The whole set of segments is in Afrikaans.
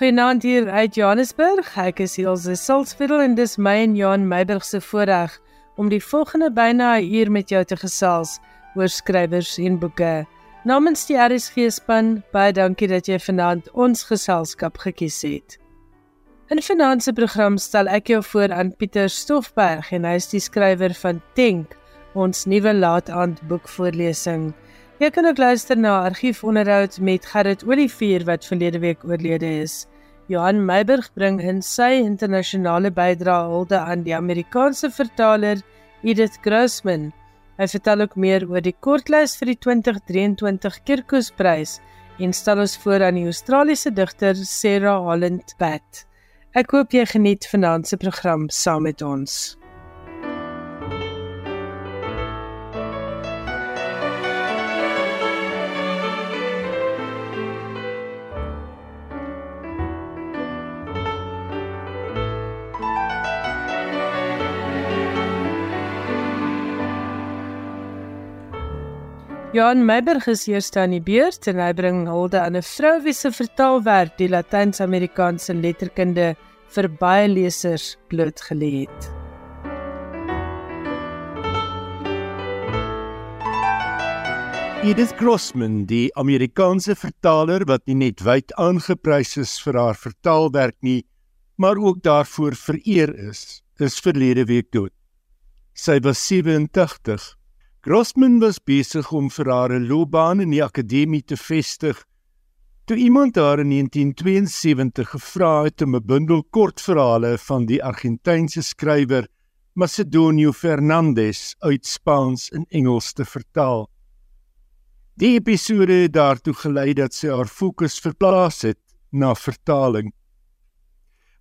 Goeienaand hier uit Johannesburg. Ek is Elsje Salzveld en dis my en Johan Meiburg se voorreg om die volgende byna 'n uur met jou te gesels oor skrywers en boeke. Namens die RSG span, baie dankie dat jy vanaand ons geselskap gekies het. In die finansie program stel ek jou voor aan Pieter Stoffberg en hy is die skrywer van Think, ons nuwe laat-aand boekvoorlesing. Jy kan ook luister na argiefonderhoud met Gerrit Olivier wat verlede week oorlede is. Johan Meiburg bring in sy internasionale bydrae hulde aan die Amerikaanse vertaler Edith Grossman. Hy vertel ook meer oor die kortlys vir die 2023 Kirkusprys en stel ons voor aan die Australiese digter Sarah Holland Pat. Ek hoop jy geniet vanaand se program saam met ons. Johan Meiberg is hier staan die beurt en hy bring hulde aan 'n vrou wie se vertaalwerk die Latyns-Amerikaanse letterkunde vir baie lesers blootgelê het. Edith Grossman, die Amerikaanse vertaler wat nie net wyd aangeprys is vir haar vertaalwerk nie, maar ook daarvoor vereer is, is verlede week dood. Sy was 87 Grossman was besig om vir haar 'n loopbaan in die akademie te vestig. Toe iemand haar in 1972 gevra het om 'n bundel kortverhale van die Argentynse skrywer Macedonio Fernandez uit Spaans in Engels te vertaal. Die episode het daartoe gelei dat sy haar fokus verplaas het na vertaling.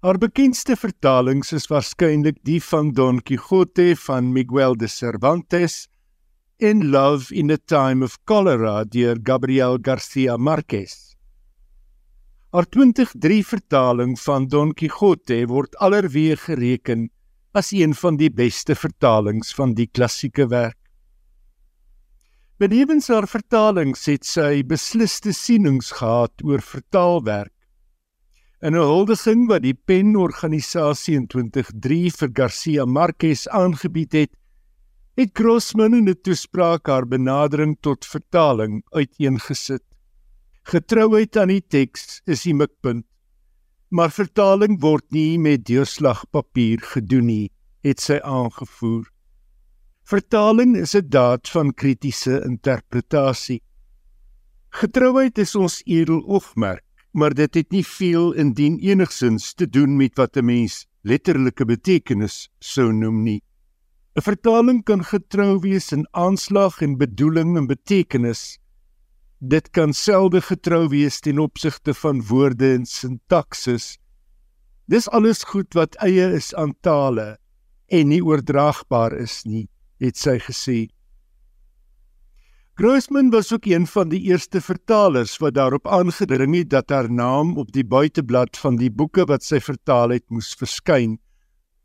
Haar bekendste vertalings is waarskynlik die van Don Quixote van Miguel de Cervantes in Love in a Time of Cholera deur Gabriel Garcia Marquez. Haar 2003 vertaling van Don Quixote word allerweer gereken as een van die beste vertalings van die klassieke werk. Benewens haar vertalings het sy besliste sienings gehad oor vertaalwerk. In 'n huldiging wat die PEN organisasie in 2003 vir Garcia Marquez aangebied het, het Grossman in 'n toespraak haar benadering tot vertaling uiteengesit. Getrouheid aan die teks is die mikpunt, maar vertaling word nie met deurslagpapier gedoen nie, het sy aangevoer. Vertaling is 'n daad van kritiese interpretasie. Getrouheid is ons edel oogmerk, maar dit het nie veel indien enigsins te doen met wat 'n mens letterlike betekenis sou noem nie. 'n Vertaling kan getrou wees in aanslag en bedoeling en betekenis. Dit kan selde getrou wees ten opsigte van woorde en sintaksis. Dis alles goed wat eie is aan tale en nie oordraagbaar is nie, het sy gesê. Grossman was ook een van die eerste vertalers wat daarop aangedring het dat haar naam op die buiteblad van die boeke wat sy vertaal het moes verskyn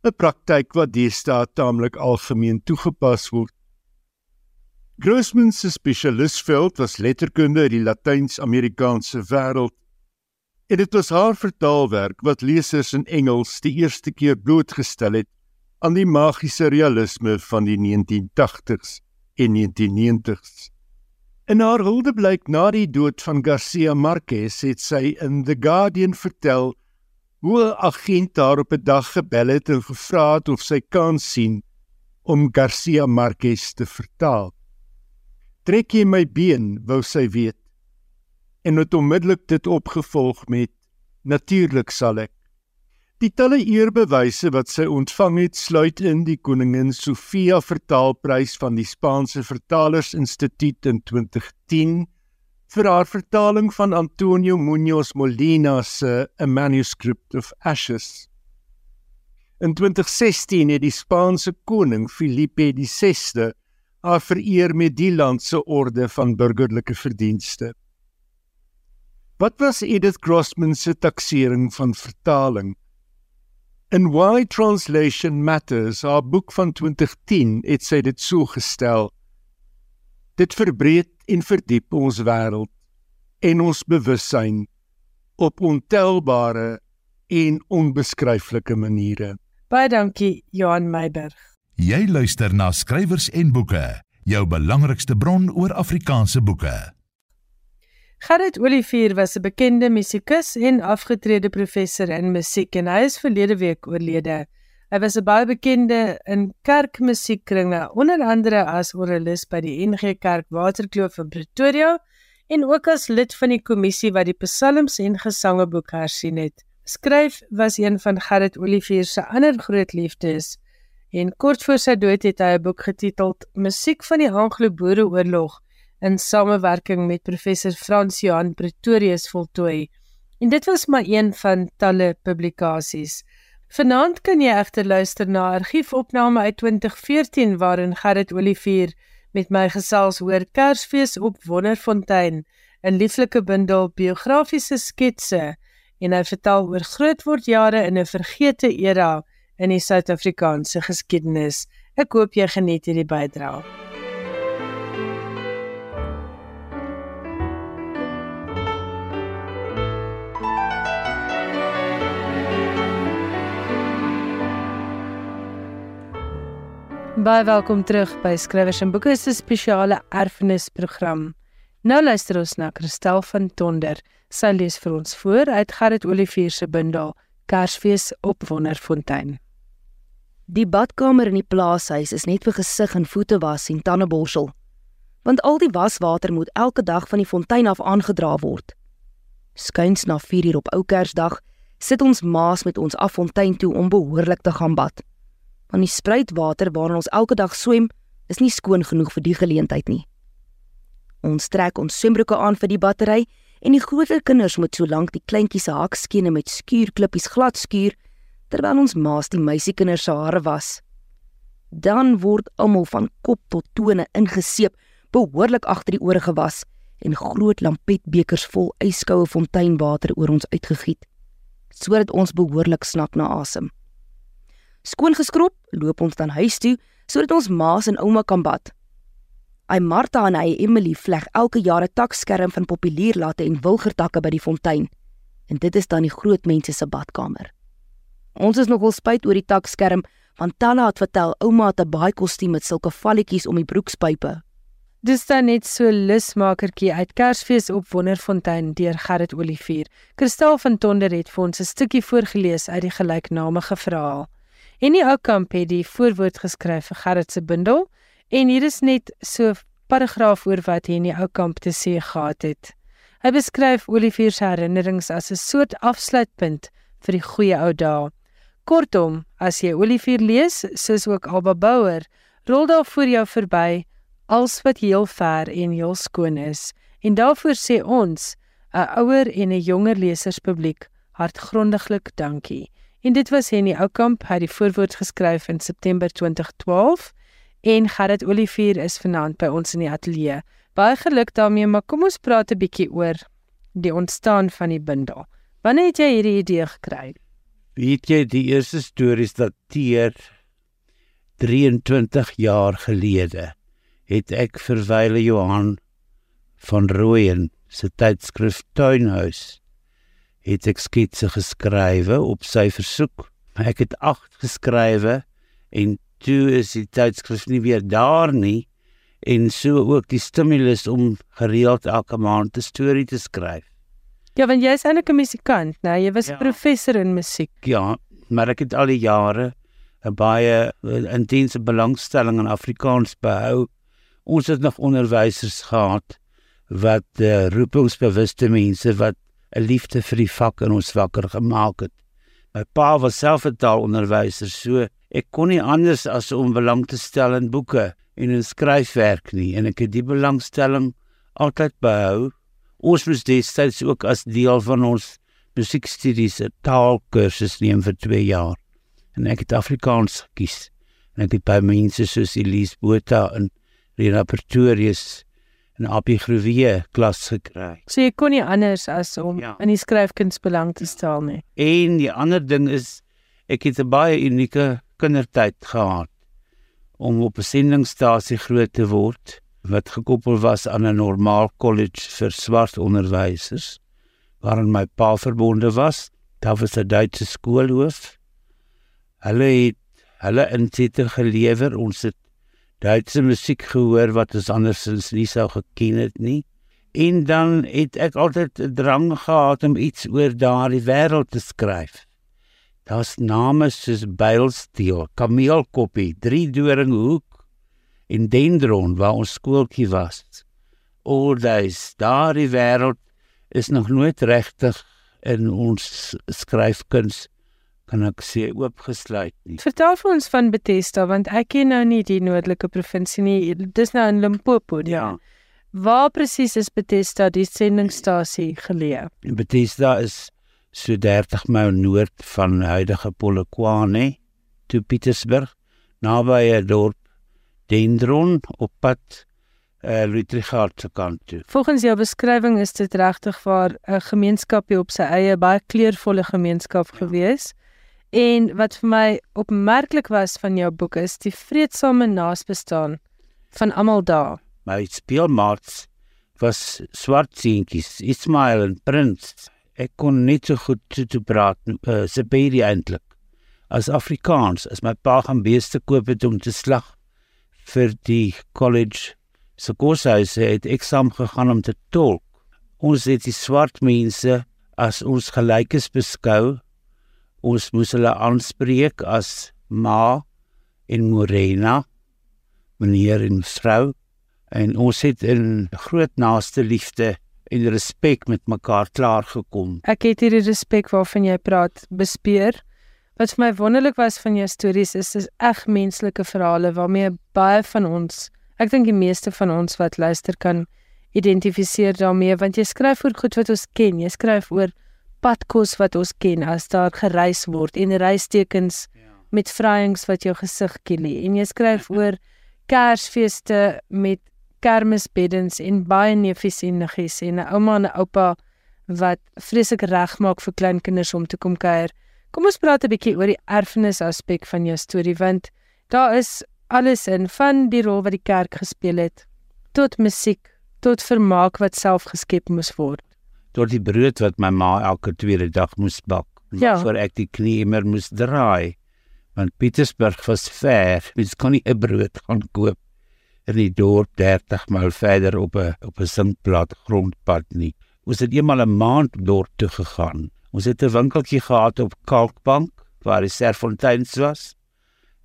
'n praktyk wat deesdae taamlik algemeen toegepas word. Grossman se spesialisveld was letterkunde uit die Latyns-Amerikaanse wêreld. En dit was haar vertaalwerk wat lesers in Engels die eerste keer blootgestel het aan die magiese realisme van die 1980s en 1990s. In haar hulde blyk na die dood van Garcia Marquez het sy in The Guardian vertel hoe 'n agent haar op 'n dag gebel het en gevra het of sy kan sien om Garcia Marquez te vertaal. Trek jy my been, wou sy weet. En het onmiddellik dit opgevolg met natuurlik sal ek. Die talle eerbewyse wat sy ontvang het, sluit in die koningin Sofia vertaalprys van die Spaanse Vertalers Instituut in 2010 vir haar vertaling van Antonio Muñoz Molina se A Manuscript of Ashes. In 2016 het die Spaanse koning Filipe VI haar vereer met die land se orde van burgerlike verdienste. Wat was Edith Grossman se taksering van vertaling? In Why Translation Matters, haar boek van 2010, het sy dit so gestel: Dit verbreek en verdiep ons wêreld en ons bewussyn op ontelbare en onbeskryflike maniere. Baie dankie Johan Meiberg. Jy luister na skrywers en boeke, jou belangrikste bron oor Afrikaanse boeke. Gerrit Olivier was 'n bekende musikus en afgetrede professor in musiek en hy is verlede week oorlede. Hy was 'n baie bekende in kerkmusiekkringe, onder andere as oralis by die NG Kerk Waterkloof in Pretoria en ook as lid van die kommissie wat die psalms en gesangeboek hersien het. Skryf was een van Gerrit Olivier se ander groot liefdes. En kort voor sy dood het hy 'n boek getiteld Musiek van die Anglo-Boereoorlog in samewerking met professor Frans Johan Pretorius voltooi. En dit was maar een van talle publikasies. Vanaand kan jy egter luister na 'n argiefopname uit 2014 waarin Gerrit Olivier met my gesels oor Kersfees op Wonderfontein, 'n lieflike bundel biografiese sketse en hy vertel oor grootwordjare in 'n vergete era in die Suid-Afrikaanse geskiedenis. Ek hoop jy geniet hierdie bydrae. Baie welkom terug by Skrywers en Boeke se spesiale erfenisprogram. Nou luister ons na Christel van Tonder. Sy lees vir ons voor uit Gerrit Olivier se bundel Kersfees op Wonderfontein. Die badkamer in die plaashuis is net vir gesig en voete was en tandeborsel. Want al die waswater moet elke dag van die fontein af aangedra word. Skuins na 4 uur op ou Kersdag sit ons maas met ons af fontein toe om behoorlik te gaan bad. Want die spruitwater waarin ons elke dag swem, is nie skoon genoeg vir die geleentheid nie. Ons trek ons swembroeke aan vir die battery en die groter kinders moet so lank die kleintjies se hakskene met skuurklippies glad skuur terwyl ons maas die meisiekinders se hare was. Dan word almal van kop tot tone ingeseep, behoorlik agter die ore gewas en groot lampetbekers vol yskoue fonteinwater oor ons uitgegiet sodat ons behoorlik snak na asem. Skoon geskrob, loop ons dan huis toe sodat ons maas en ouma kan bad. Ai Martha en hy Emily vleg elke jaar 'n takskerm van populierlatte en wilgertakke by die fontein. En dit is dan die groot mense se badkamer. Ons is nogal spyt oor die takskerm want Talla het vertel ouma het 'n baie kostuum met sulke valletjies om die broekspype. Dis dan net so lusmakertjie uit Kersfees op Wonderfontein deur Gerrit Olivier. Kristal van Tonder het vir ons 'n stukkie voorgeles uit die gelyknamige verhaal. En die ou kamp het die voorwoord geskryf vir Gerrit se bundel En hier is net so 'n paragraaf oor wat hy in die ou kamp te sê gehad het. Hy beskryf Olivier se herinnerings as 'n soort afsluitpunt vir die goeie ou dae. Kortom, as jy Olivier lees, soos ook Alba Bouwer, rol daar voor jou verby als wat heel ver en heel skoon is. En daarvoor sê ons, 'n ouer en 'n jonger leserspubliek, hartgrondiglik dankie. En dit was hy in die ou kamp, hy het die voorwoord geskryf in September 2012 en Gerrit Olivier is vanaand by ons in die ateljee. Baie geluk daarmee, maar kom ons praat 'n bietjie oor die ontstaan van die bundel. Wanneer het jy hierdie idee gekry? Weet jy, die eerste stories dateer 23 jaar gelede. Het ek vir Wyle Johan van Rooyen se tydskrif Tuinhuis het ek sketse geskrywe op sy versoek. Ek het 8 geskrywe en toe is die tydskrif nie weer daar nie en so ook die stimulus om gereeld elke maand 'n storie te skryf. Ja, want jy is eintlik 'n musikant, né? Jy was ja. professor in musiek. Ja, maar ek het al die jare 'n baie intense belangstelling in Afrikaans behou. Ons het nog onderwysers gehad wat uh, roepingsbewuste mense wat 'n liefde vir die vak in ons wakker gemaak het. My pa was self 'n taalonderwyser, so ek kon nie anders as om belang te stel in boeke en in skryfwerk nie en ek het die belangstelling altyd behou. Ons moes destyds ook as deel van ons musiekstudies 'n taalkursus neem vir 2 jaar. En ek het Afrikaans gekies. En ek het by mense soos Elise Botha en Rena Pretorius en Appie Groewe klas gekry. So jy kon nie anders as om ja. in die skryfkuns belang te stel nie. En die ander ding is ek het 'n baie unieke kindertyd gehad om op 'n sendingstasie groot te word wat gekoppel was aan 'n normaal kollege vir swart onderwysers waarin my pa verbonde was. Daar was 'n Duitse skoolhoof. Hulle het hulle insette gelewer. Ons het Duitse musiek gehoor wat ons andersins nie sou geken het nie. En dan het ek altyd 'n drang gehad om iets oor daardie wêreld te skryf. Daar's name soos Bylsteel, Kameelkoppie, Drie Doringhoek en Dendron waar ons skooltjie was. Days, daardie wêreld is nog nooit regtig in ons skryfkuns kan ek sê oopgesluit nie. Vertel vir ons van Bethesda want ek ken nou nie die noordelike provinsie nie. Dis nou in Limpopo. nie? Ja, Waar presies is Bethesda die sendingstasie geleë? Bethesda is so 30 myl noord van huidige Polokwane toe Pietersburg naby 'n dorp Dendron op pad uh, Lutrichard se kant toe. Volgens jou beskrywing is dit regtig waar 'n gemeenskapie op sy eie baie kleurvolle gemeenskap ja. gewees. En wat vir my opmerklik was van jou boek is die vredesame naasbestaan van almal daar. My speelmaats was swart seentjies, Ismail en Prins. Ek kon net so goed toe toe praat, uh, Siberi eintlik. As Afrikaans, as my pa gaan beeste koop het om te slag vir die college se koshuis het ek saam gegaan om te tolk. Ons het die swart mense as ons gelykes beskou. Ons moes hulle aanspreek as ma en morena, meneer en vrou en ons het in groot naaste liefde en respek met mekaar klaar gekom. Ek het hierdie respek waarvan jy praat bespeer. Wat vir my wonderlik was van jou stories is dis eg menslike verhale waarmee baie van ons, ek dink die meeste van ons wat luister kan identifiseer daarmee want jy skryf oor goed wat ons ken. Jy skryf oor padkos wat ons ken as daar gereis word en reistekens Ja. met vryings wat jou gesig kilie en jy skryf oor Kersfeeste met kermisbeddens en baie neefies en niggies en 'n ouma en 'n oupa wat vreeslik regmaak vir kleinkinders om te kom kuier. Kom ons praat 'n bietjie oor die erfenis aspek van jou storie want daar is alles in van die rol wat die kerk gespeel het tot musiek tot vermaak wat self geskep moes word. Tot die brood wat my ma elke tweede dag moes bak, Ja. voor ek die knie immer moes draai. Want Pietersburg was ver, mens kon nie 'n brood gaan koop in die dorp 30 myl verder op 'n op 'n sinkplat grondpad nie. Ons het eenmal 'n maand dorp toe gegaan. Ons het 'n winkeltjie gehad op Kalkbank waar die Serfonteins was.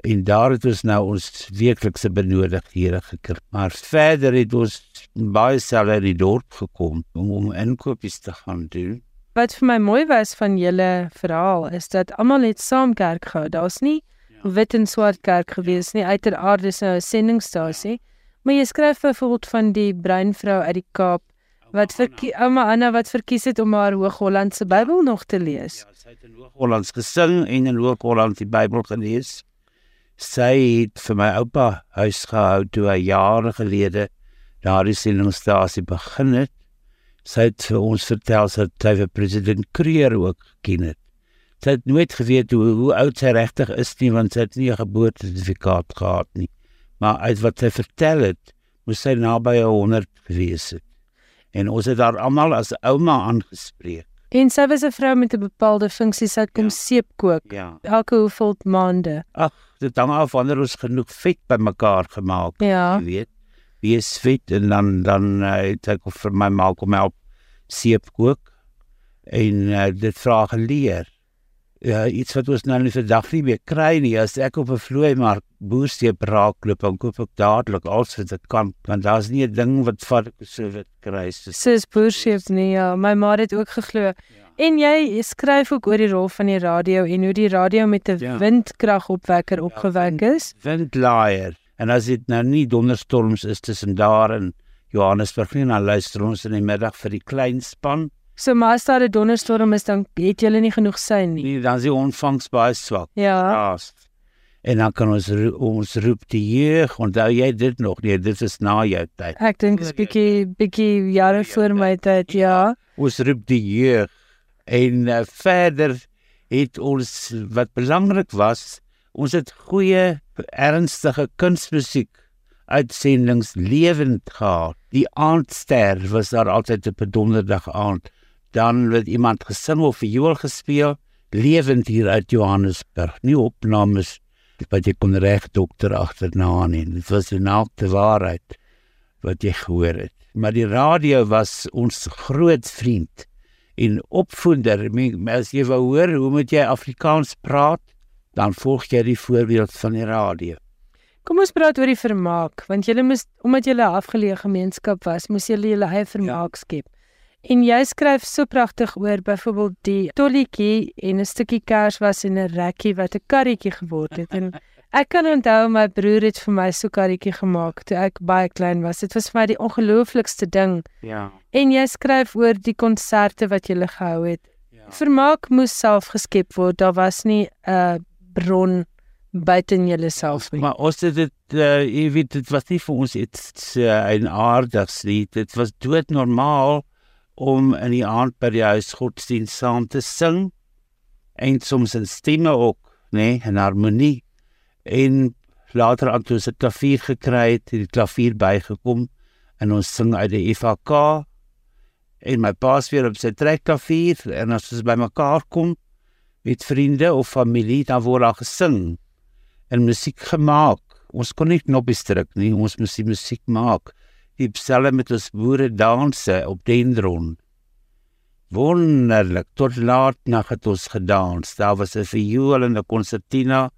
En daar het ons nou ons weeklikse benodigdhede gekry. Maar verder het ons baie selde in die dorp gekom om om inkopies te gaan doen. Wat vir my mooi was van julle verhaal is dat almal het saam kerk gehou. Daar's nie wit en swart kerk gewees nie. Uiteraard is nou 'n sendingstasie. Maar jy skryf byvoorbeeld van die bruin vrou uit die Kaap wat vir ouma Anna wat verkies het om haar Hoog-Hollandse Bybel nog te lees. Ja, sy het in Hoog-Hollands gesing en in Hoog-Holland die Bybel gelees. Sy het vir my oupa huis gehou toe hy jare gelede daardie sendingstasie begin het. Sy het vir ons vertel dat sy vir president Kreer ook geken het. Sy het nooit geweet hoe hoe oud sy regtig is nie want sy het nie 'n geboortesertifikaat gehad nie. Maar uit wat sy vertel het, moes sy naby 100 gewees het. En ons het haar almal as ouma aangespreek. En sy was 'n vrou met 'n bepaalde funksie. Sy kom Ja. seep kook Ja. elke hoeveel maande. Ag, dit hang af wanneer ons genoeg vet bymekaar gemaak het, Ja. jy weet. Wie is vet en dan dan uh, het ek vir my ma kom help seep kook en uh, dit vra geleer. Ja, iets wat ons nou nie vandag nie meer kry nie. As ek op 'n vloei maar boerseep raakloop, dan koop ek dadelik alles wat ek kan, want daar's nie 'n ding wat vat ek so wat kry soos Sis boerseep nee ja, my ma het ook geglo. Ja. En jy skryf ook oor die rol van die radio en hoe die radio met 'n Ja. windkragopwekker opgewek is. windlaaier. En as dit nou nie donderstorms is tussen daar en Johannesburg nie, dan luister ons in die middag vir die klein span. So maar as daar 'n donderstorm is, dan het jy nie genoeg sein nie. Nee, dan is die ontvangs baie swak. Ja. Haas. En dan kan ons ro ons roep die jeug, onthou jy dit nog? Nee, dit is na jou tyd. Ek dink dis bietjie bietjie jare voor my tyd, ja. Ons roep die jeug. En uh, verder het ons wat belangrik was, ons het goeie ernstige kunsmusiek uitsendings lewend gehad. Die aandster was daar altyd op 'n donderdag aand dan het iemand gesing of viool gespeel lewend hier uit Johannesburg. Nie opnames wat jy kon reg dokter agterna nie. Dit was 'n naakte waarheid wat jy gehoor het. Maar die radio was ons groot vriend en opvoeder. As jy wou hoor hoe moet jy Afrikaans praat, dan volg jy die voorbeeld van die radio. Kom ons praat oor die vermaak, want julle moes omdat julle 'n afgeleë gemeenskap was, moes julle julle eie vermaak ja. skep. En jy skryf so pragtig oor byvoorbeeld die tolletjie en 'n stukkie kers was in 'n rekkie wat 'n karretjie geword het en ek kan onthou my broer het vir my so karretjie gemaak toe ek baie klein was. Dit was vir my die ongelooflikste ding. Ja. En jy skryf oor die konserte wat jy gehou het. Ja. Vermaak moes self geskep word. Daar was nie 'n bron buite in jouself nie. Maar ons het dit uh, jy weet dit was nie vir ons iets uh, 'n aardigs nie. Dit was doodnormaal om in die aand by die huis godsdienst saam te sing en soms in stemme ook, nê, nee, in harmonie. En later aan toe se klavier gekry het, die klavier bygekom en ons sing uit die FK en my paas weer op sy trekklavier en as ons bymekaar kom met vriende of familie, dan word daar gesing en musiek gemaak. Ons kon nie knoppies druk nie, ons moes die musiek maak die psalme met ons boere danse op Dendron. Wonderlik, tot laat nag het ons gedans. Daar was 'n viool en 'n konsertina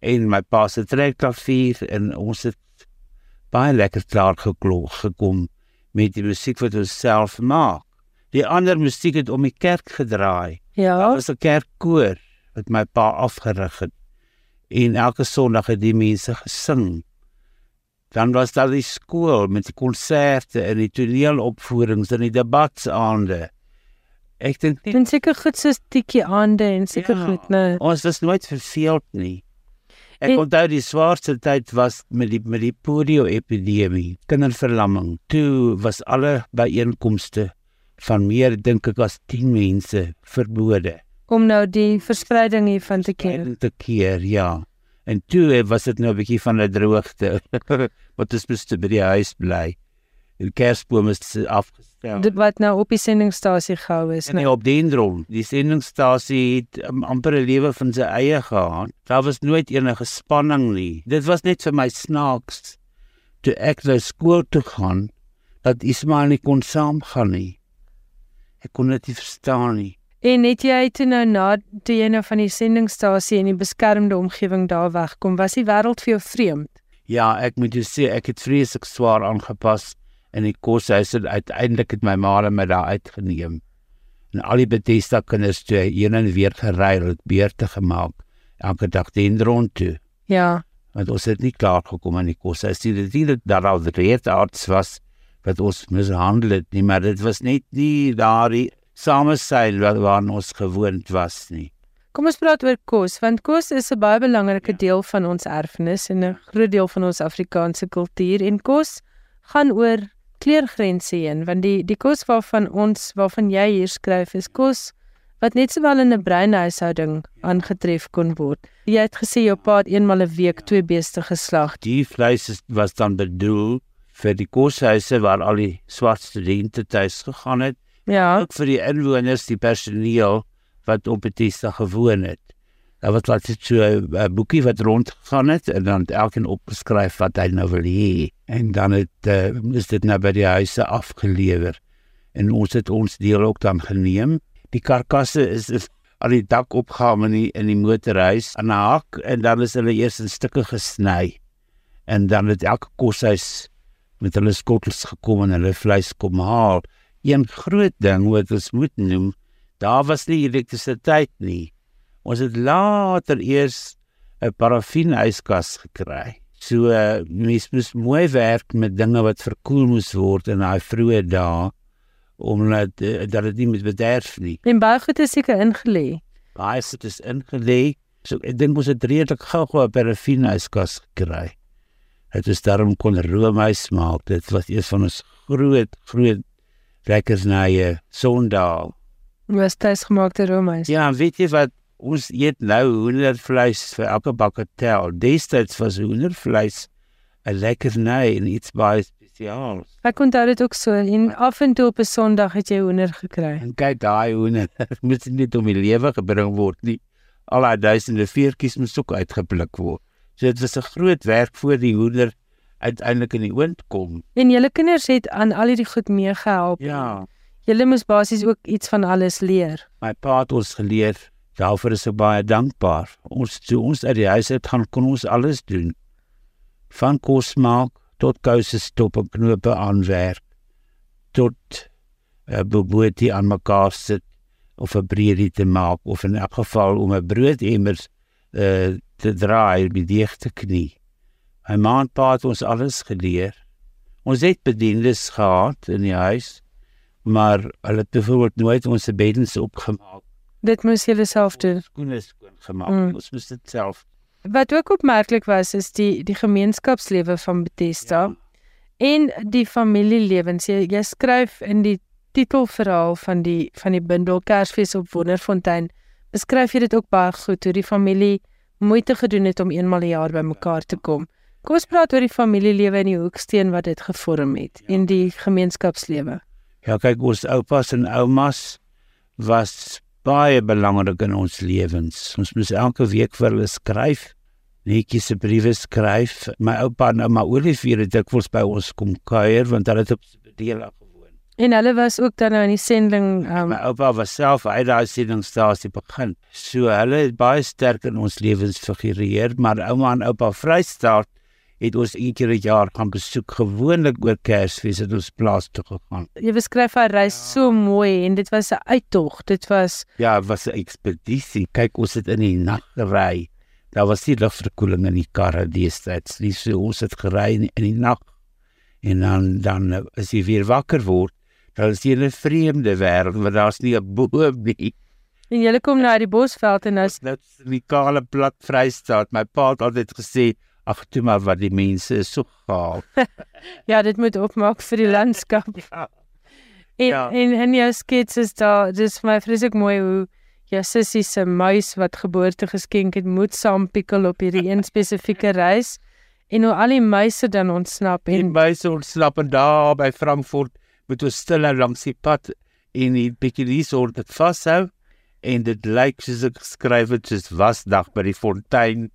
en my pa se trekklavier en ons het baie lekker klaar geklop gekom met die musiek wat ons self maak. Die ander musiek het om die kerk gedraai. Ja. Daar was 'n kerkkoor wat my pa afgerig het. En elke Sondag het die mense gesing dan was daar die skool met die konserte en die toneelopvoerings en die debatsaande. Ek dink nie Dit seker goed so stukkie aande en seker ja, goed nou. Ons was nooit verveeld nie. Ek en, onthou die swaarste tyd was met die met die polio epidemie, kinderverlamming. Toe was alle byeenkomste van meer dink ek as 10 mense verbode. Om nou die verspreiding hiervan te keer. Te keer, ja. En toe was dit nou 'n bietjie van 'n droogte. wat ons moes by die huis bly. Die kersboom is afgestel. Dit wat nou op die sendingstasie gehou is, nee. op Dendron. Die sendingstasie het um, amper 'n lewe van sy eie gehad. Daar was nooit enige spanning nie. Dit was net vir my snaaks toe ek na skool toe gaan dat Ismail nie kon saamgaan nie. Ek kon dit nie verstaan nie. En net jy toe nou na toe jy nou van die sendingstasie en die beskermde omgewing daar wegkom, was die wêreld vir jou vreemd? Ja, ek moet jou sê ek het vreeslik swaar aangepas in die koshuis en uiteindelik het my ma my daar uitgeneem. En al die Bethesda kinders toe een en weer gery het beurte gemaak. Elke dag teen rond toe. Ja. Want ons het nie klaar gekom aan die koshuis. Dit het nie dat al die reëtaards was wat ons mishandel het nie, maar dit was net nie daardie sameseil wat waarna ons gewoond was nie. Kom ons praat oor kos, want kos is 'n baie belangrike ja. deel van ons erfenis en 'n groot deel van ons Afrikaanse kultuur en kos gaan oor kleurgrense heen, want die die kos waarvan ons waarvan jy hier skryf is kos wat net sowel in 'n breinhuishouding aangetref kon word. Jy het gesê jou pa het eenmal 'n week twee beeste geslag. Die vleis is, was dan bedoel vir die koshuise waar al die swart studente tuis gegaan het Ja. Ook vir die inwoners, die personeel wat op Bethesda gewoon het. Daar was wat so 'n boekie wat rondgegaan het en dan elkeen opgeskryf wat hy nou wil hê en dan het uh, is dit nou by die huise afgelewer. En ons het ons deel ook dan geneem. Die karkasse is, is aan die dak opgehang in die, in die motorhuis aan 'n hak en dan is hulle eers in stukke gesny. En dan het elke koshuis met hulle skottels gekom en hulle vleis kom haal een groot ding wat ons moet noem, daar was nie elektrisiteit nie. Ons het later eers 'n parafinyskas gekry. So uh, mens moet mooi werk met dinge wat verkoel moes word in daai vroeë dae omdat uh, dat dit nie met bederf nie. En baie goed is seker ingelê. Baie goed is ingelê. So ek dink ons het redelik gou-gou 'n parafinyskas gekry. Dit is daarom kon roomys maak. Dit was een van ons groot groot lekker snye Sondag. Was dit gemaakte roomys? Ja, weet jy wat ons eet nou hoendervleis vir elke bak hotel. Destyds was hoendervleis 'n lekker sny en iets baie spesiaal. spesiaal. Ek onthou dit ook so en af en toe op 'n Sondag het jy hoender gekry. En kyk daai hoender, moet nie om die lewe gebring word nie. Al daai duisende veertjies moet ook uitgepluk word. So dit was 'n groot werk voor die hoender uiteindelik in die oond kom. En julle kinders het aan al hierdie goed meegehelp. Ja, Julle moes basies ook iets van alles leer. my pa het ons geleer. Daarvoor is ek baie dankbaar. Ons toe ons uit die huis uit gaan kon ons alles doen. Van kos maak tot kouse stop en knope aanwerk tot uh, bobotie aan mekaar sit of 'n breedie te maak of in elk geval om 'n broodemmers uh, te draai met digte knie. My ma en pa het ons alles geleer. Ons het bediendes gehad in die huis, maar hulle het byvoorbeeld nooit ons beddens opgemaak Dit moes julle self doen. skoene skoon gemaak. Mm. Ons moes dit self. Wat ook opmerklik was is die die gemeenskapslewe van Bethesda ja. en die familielewens. Jy, jy skryf in die titelverhaal van die van die bundel Kersfees op Wonderfontein beskryf jy dit ook baie goed hoe die familie moeite gedoen het om eenmal 'n jaar bymekaar te kom. Kom ons praat oor die familielewe en die hoeksteen wat dit gevorm het ja. en die gemeenskapslewe. Ja, kyk ons oupas en oumas was baie belangrik in ons lewens. Ons moes elke week vir hulle skryf, netjies 'n briewe skryf. My oupa en ouma Olivier het dikwels by ons kom kuier want hulle het op Sebedela gewoon. En hulle was ook dan nou in die sending um, My oupa was self uit daai sendingstasie begin. So hulle het baie sterk in ons lewens figureer, maar ouma en oupa Vrystaat het ons een keer 'n jaar gaan besoek gewoonlik oor Kersfees het ons plaas toe gegaan. jy beskryf haar reis ja. so mooi en dit was 'n uittog. Dit was Ja, was 'n ekspedisie. Kyk, ons het in die nag gery. Daar was nie lugverkoeling in die karre destyds nie. So ons het gery in, in die nag. En dan dan as jy weer wakker word, dan is jy in 'n vreemde wêreld waar daar's nie 'n boom nie. en jy kom na die bosveld en nou net in die kale plat vrystaat. My pa het altyd gesê, "Ag, toe maar wat die mense is so gaaf." ja, dit moet opmaak vir die landskap. Ja. En Ja. en in jou skets is daar dis vir my vreeslik mooi hoe jou sussie se muis wat geboorte geskenk het moet saampikkel op hierdie een spesifieke reis en hoe al die muise dan ontsnap En by so ontsnap en daar by Frankfurt moet ons stil langs die pad en die bietjie hierso dit vashou en dit lyk soos ek geskryf het soos wasdag by die fontein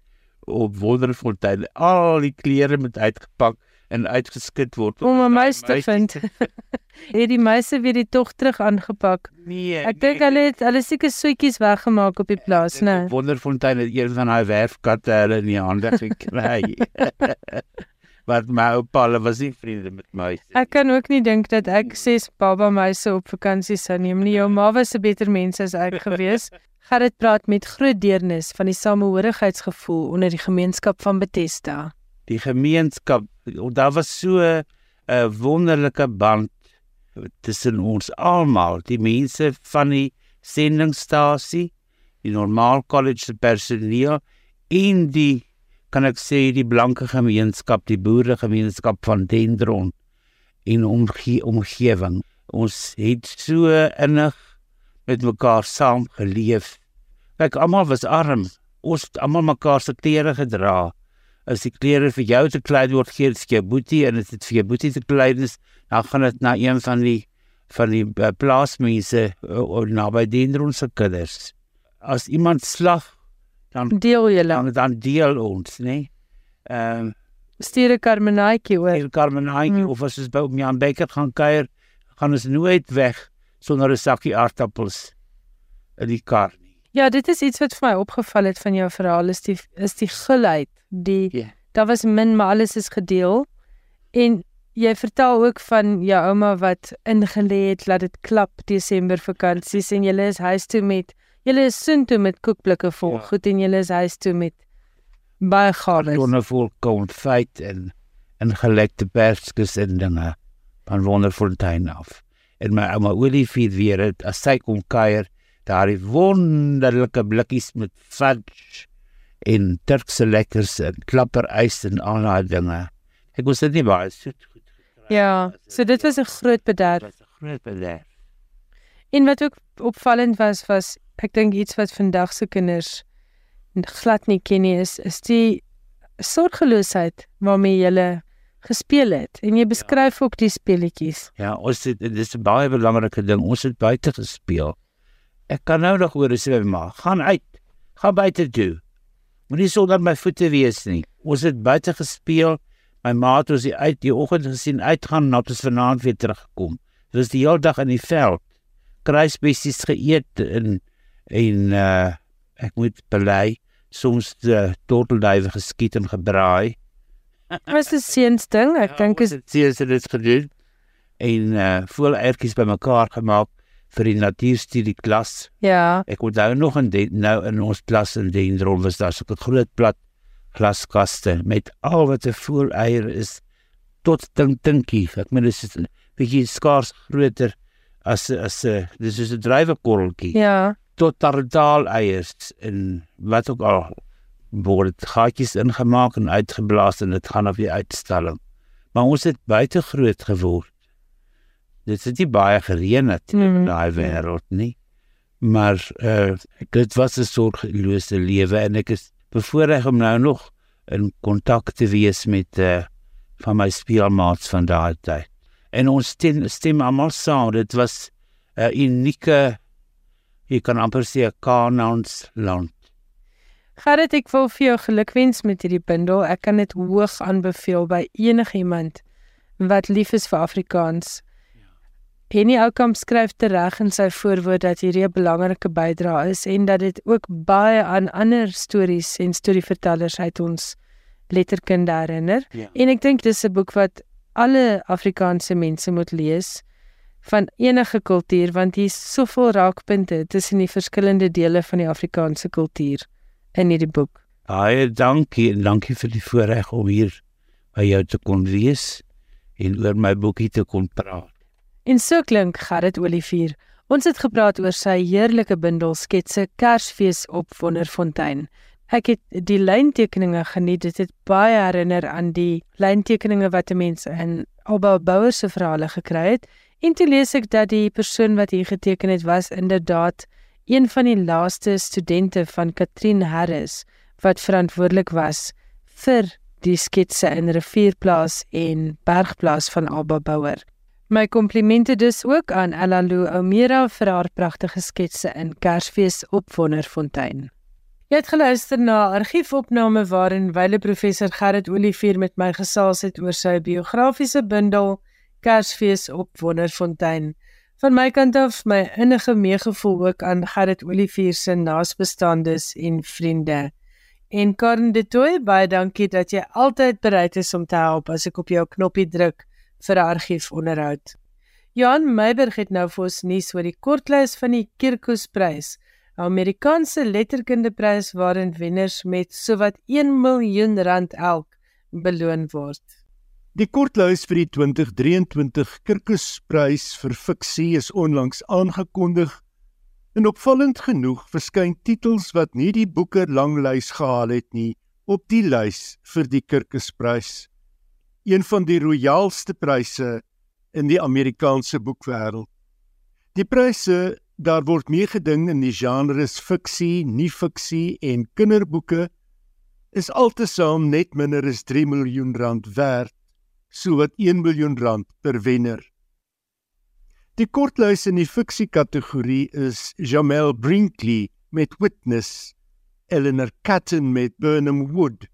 op Wonderfontein. Al die klere moet uitgepak en uitgeskit word om 'n muis te vind. het die muise weer die tog terug aangepak. Nee. Ek dink hulle het hulle seker soetjies weggemaak op die plaas, Dit né? op Wonderfontein het een van daai werfkatte hulle in die hande gekry. Wat my oupa hulle was nie vriende met muise. Ek kan ook nie dink dat ek ses baba muise op vakansie sou neem nie. Jou ma was 'n beter mens as ek gewees. Gerrit praat met groot deernis van die samehorigheidsgevoel onder die gemeenskap van Bethesda. die gemeenskap daar was so 'n wonderlike band tussen ons almal die mense van die sendingstasie die normaal college se personeel en die kan ek sê die blanke gemeenskap die boere gemeenskap van Dendron en omge omgewing ons het so innig met mekaar saam geleef kyk almal was arm ons het almal mekaar se klere gedra as die klere vir jou te klein word gee dit vir jou boetie en as dit vir jou boetie te klein is dan gaan dit na een van die van die uh, plaasmense uh, naby Dendron se kinders as iemand slag dan Deel julle. dan, dan deel ons nê ehm um, Stuur 'n karmenaatjie oor. in Carmenhaitjie Mm. of as ons by Jan Becker gaan kuier gaan ons nooit weg sonder 'n sakkie aardappels in die kar nie Ja, dit is iets wat vir my opgeval het van jou verhaal is die is die gulheid. Die Ja. daar was min maar alles is gedeel. En jy vertel ook van jou ouma wat ingelê het laat dit klap Desember vakansies en julle is huis toe met julle is soen toe met koekblikke vol Ja. goed en julle is huis toe met baie gawes. Donne vol konfyt en en gelekte perskes en dinge van Wonderfontein af. En my ouma Olivier weer het as sy kom kuier, daardie wonderlike blikkies met fudge en Turkse lekkers en klapperys en al daai dinge. Ek was dit nie baie soet goed gekry. Ja, so dit was 'n groot Dit bederf. was 'n groot bederf. En wat ook opvallend was was ek dink iets wat vandag se kinders glad nie ken nie is is die sorgeloosheid waarmee jy gespeel het en jy beskryf ja. ook die speletjies. Ja, ons het dis 'n baie belangrike ding. Ons het buite gespeel. Ek kan nou nog hoor sê maar, gaan uit. Gaan buite toe. Moenie sonder my voete wees nie. Ons het buite gespeel. My ma het ons uit die oggend gesien uitgaan en ons vanaand weer teruggekom. Dit was die hele dag in die veld. Kruisbessies geëet en en uh ek moet bely soms die tortelduwe geskiet en gebraai. Was dit seuns ding? Ek ja, dink is dit seuns het dit gedoen. En uh voelertjies bymekaar gemaak vir die natuurstudie klas. Ja. Ek het nou nog in die, nou in ons klas in Dendron was daar so 'n groot plat glaskaste met al wat 'n voeleier is tot dink dinkie. Ek meen dit is 'n bietjie skaars groter as as 'n dis is 'n drywerkorreltjie. Ja. Tot tartaal eiers en wat ook al word gaatjies ingemaak en uitgeblaas en dit gaan op die uitstalling. Maar ons het buite groot geword. Dit het nie baie gereën het mm. in daai wêreld nie. Maar uh, dit was 'n sorgelose lewe en ek is bevoorreg om nou nog in kontak te wees met uh, van my speelmaats van daai tyd. En ons stem, stem almal saam. Dit was 'n uh, unieke jy kan amper sê 'n Kanaans land. Gerrit, ek wil vir jou gelukwens met hierdie bundel. Ek kan dit hoog aanbeveel by enigiemand wat lief is vir Afrikaans. Penny Oukamp skryf tereg in sy voorwoord dat hierdie 'n belangrike bydrae is en dat dit ook baie aan ander stories en storievertellers uit ons letterkunde herinner. Ja. En ek dink dis 'n boek wat alle Afrikaanse mense moet lees van enige kultuur want hier's soveel raakpunte tussen die verskillende dele van die Afrikaanse kultuur in hierdie boek. Baie dankie en dankie vir die voorreg om hier by jou te kon wees en oor my boekie te kon praat. En so klink Gerrit Olivier. Ons het gepraat oor sy heerlike bundel sketse Kersfees op Wonderfontein. Ek het die lyntekeninge geniet. Dit het baie herinner aan die lyntekeninge wat mense in Alba Bouwer se verhale gekry het. En toe lees ek dat die persoon wat hier geteken het was inderdaad een van die laaste studente van Katrin Harris wat verantwoordelik was vir die sketse in Rivierplaas en Bergplaas van Alba Bouwer. My komplimente dus ook aan Elalu Omera vir haar pragtige sketse in Kersfees op Wonderfontein. Jy het geluister na 'n argiefopname waarin wyle professor Gerrit Olivier met my gesels het oor sy biografiese bundel Kersfees op Wonderfontein. Van my kant af my innige meegevoel ook aan Gerrit Olivier se naasbestaandes en vriende. En Karen de Tooi, baie dankie dat jy altyd bereid is om te help as ek op jou knoppie druk vir 'n argiefonderhoud. Johan Meiberg het nou vir ons nuus oor die kortlys van die Kirkusprys, 'n Amerikaanse letterkundeprys waarin wenners met sowat 1 miljoen rand elk beloon word. Die kortlys vir die 2023 Kirkusprys vir fiksie is onlangs aangekondig. En opvallend genoeg verskyn titels wat nie die boeke langlys gehaal het nie op die lys vir die Kirkusprys. Een van die royaalste pryse in die Amerikaanse boekwêreld. Die pryse daar word meegeding in die genres fiksie, nie-fiksie en kinderboeke is altesaam net minder as 3 miljoen rand werd sowat 1 miljoen rand per wenner. Die kortlys in die fiksie kategorie is Jamel Brinkley met Witness, Eleanor Catton met Burnham Wood,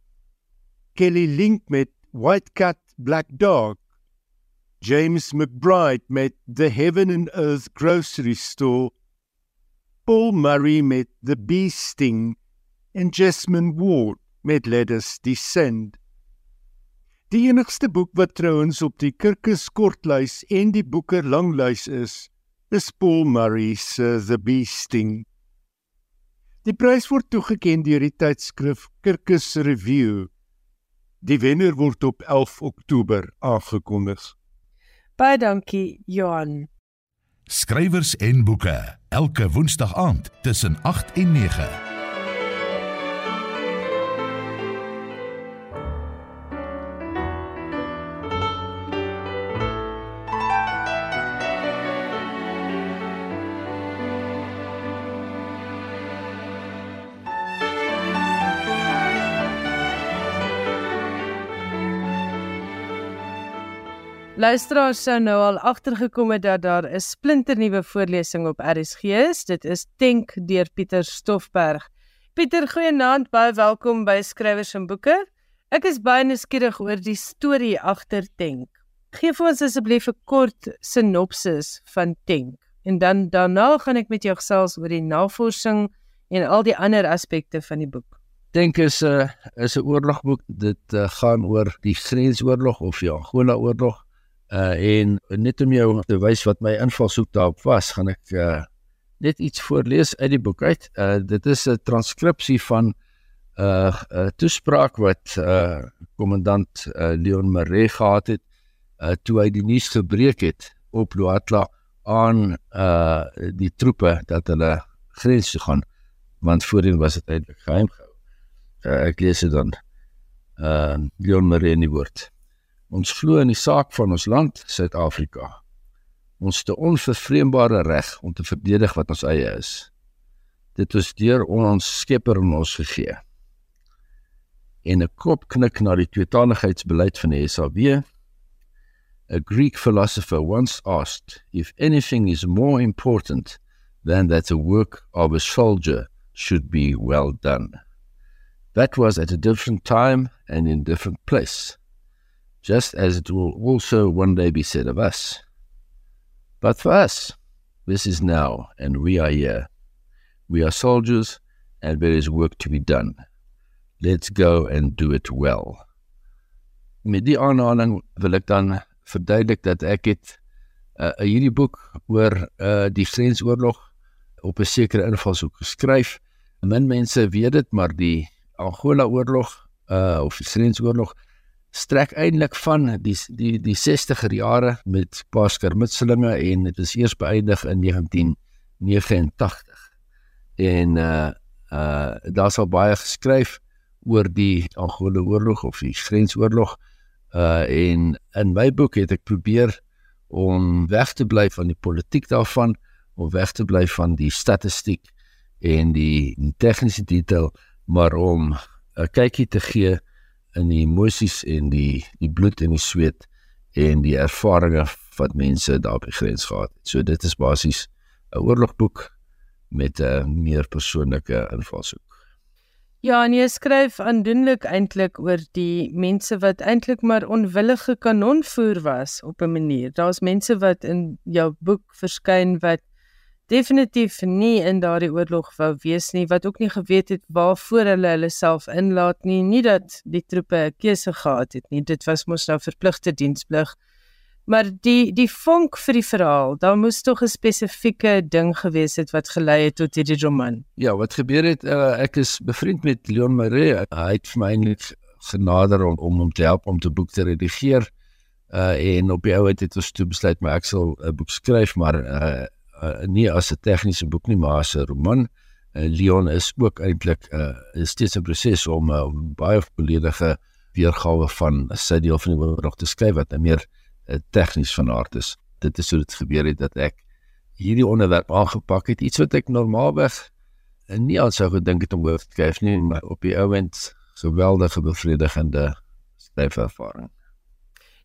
Kelly Link met White Cat Black Dog, James McBride met The Heaven and Earth Grocery Store, Paul Murray met The Bee Sting en Jasmine Ward met Let Us Descend. Die enigste boek wat trouens op die Kirkus kortlys en die Boeker langlys is, is Paul Murray se The Beasting. Die prys word toegekend deur die tydskrif Kirkus Review. Die wenner word op 11 Oktober aangekondig. Baie dankie, Johan. Skrywers en boeke elke woensdag aand tussen 8 en 9. Luisteraars sou nou al agtergekom het dat daar 'n splinternuwe voorlesing op RSG is. Dit is Tenk deur Pieter Stoffberg. Pieter, goeienaand, baie welkom by Skrywers en Boeke. Ek is baie nuuskierig oor die storie agter Tenk. Geef ons asseblief 'n kort sinopsis van Tenk en dan daarna gaan ek met jou gesels oor die navorsing en al die ander aspekte van die boek. Tenk is 'n uh, is 'n oorlogboek. Dit uh, gaan oor die grensoorlog of die Angola oorlog Uh en net om jou te wys wat my invalshoek daarop was, gaan ek uh net iets voorlees uit die boek uit. Uh dit is 'n transkripsie van 'n uh, toespraak wat uh kommandant uh, Leon Maree gehad het uh toe hy die nuus gebreek het op Luatla aan uh die troepe dat hulle grens toe gaan want voorheen was dit eintlik geheim gehou. Uh, ek lees dit dan. Uh Leon Maree in die woord. Ons glo in die saak van ons land, Suid-Afrika. Ons het 'n onvervreembare reg om te verdedig wat ons eie is. Dit is deur ons Skepper aan ons gegee. En 'n kop knik na die tweetaligheidsbeleid van die SAW. A Greek philosopher once asked if anything is more important than that the work of a soldier should be well done. That was at a different time and in a different place just as it will also one day be said of us. But for us, this is now, and we are here. We are soldiers, and there is work to be done. Let's go and do it well. Met die aanhaling wil ek dan verduidelik dat ek het uh, hierdie boek oor uh, die grensoorlog op 'n sekere invalshoek geskryf. Min mense weet dit, maar die Angola oorlog uh, of die grensoorlog strek eintlik van die die die 60er jare met Pascal Mitselinge en dit is eers beëindig in 1989. En uh uh daar's al baie geskryf oor die Angola oorlog of die grensoorlog. Uh en in my boek het ek probeer om weg te bly van die politiek daarvan, om weg te bly van die statistiek en die, die tegniese detail, maar om 'n kykie te gee in die emosies en die die bloed en die sweet en die ervarings wat mense daar op die grens gehad het. So dit is basies 'n oorlogboek met 'n meer persoonlike invalshoek. Ja, en jy skryf aandoenlik eintlik oor die mense wat eintlik maar onwillige kanonvoer was op 'n manier. Daar's mense wat in jou boek verskyn wat definitief nie in daardie oorlog wou wees nie wat ook nie geweet het waarvoor hulle hulle self inlaat nie nie dat die troepe 'n keuse gehad het nie. Dit was mos nou verpligte diensplig maar die die vonk vir die verhaal daar moes tog 'n spesifieke ding gewees het wat gelei het tot hierdie roman. Ja wat gebeur het uh, ek is bevriend met Leon Maree hy het vir my eintlik genader om om hom te help om te boek te redigeer. Uh, en op die ou het dit ons toe besluit maar ek sal 'n boek skryf maar uh, uh, nie as 'n tegniese boek nie, maar as 'n roman. Uh, Leon is ook eintlik 'n uh, steeds 'n proses om 'n uh, baie volledige weergawe van sy deel van die oorlog te skryf wat meer uh, tegnies van aard is. Dit is hoe dit gebeur het dat ek hierdie onderwerp aangepak het, iets wat ek normaalweg uh, nie al sou gedink het om oor te skryf nie, maar op die ouend geweldige bevredigende skryfervaring.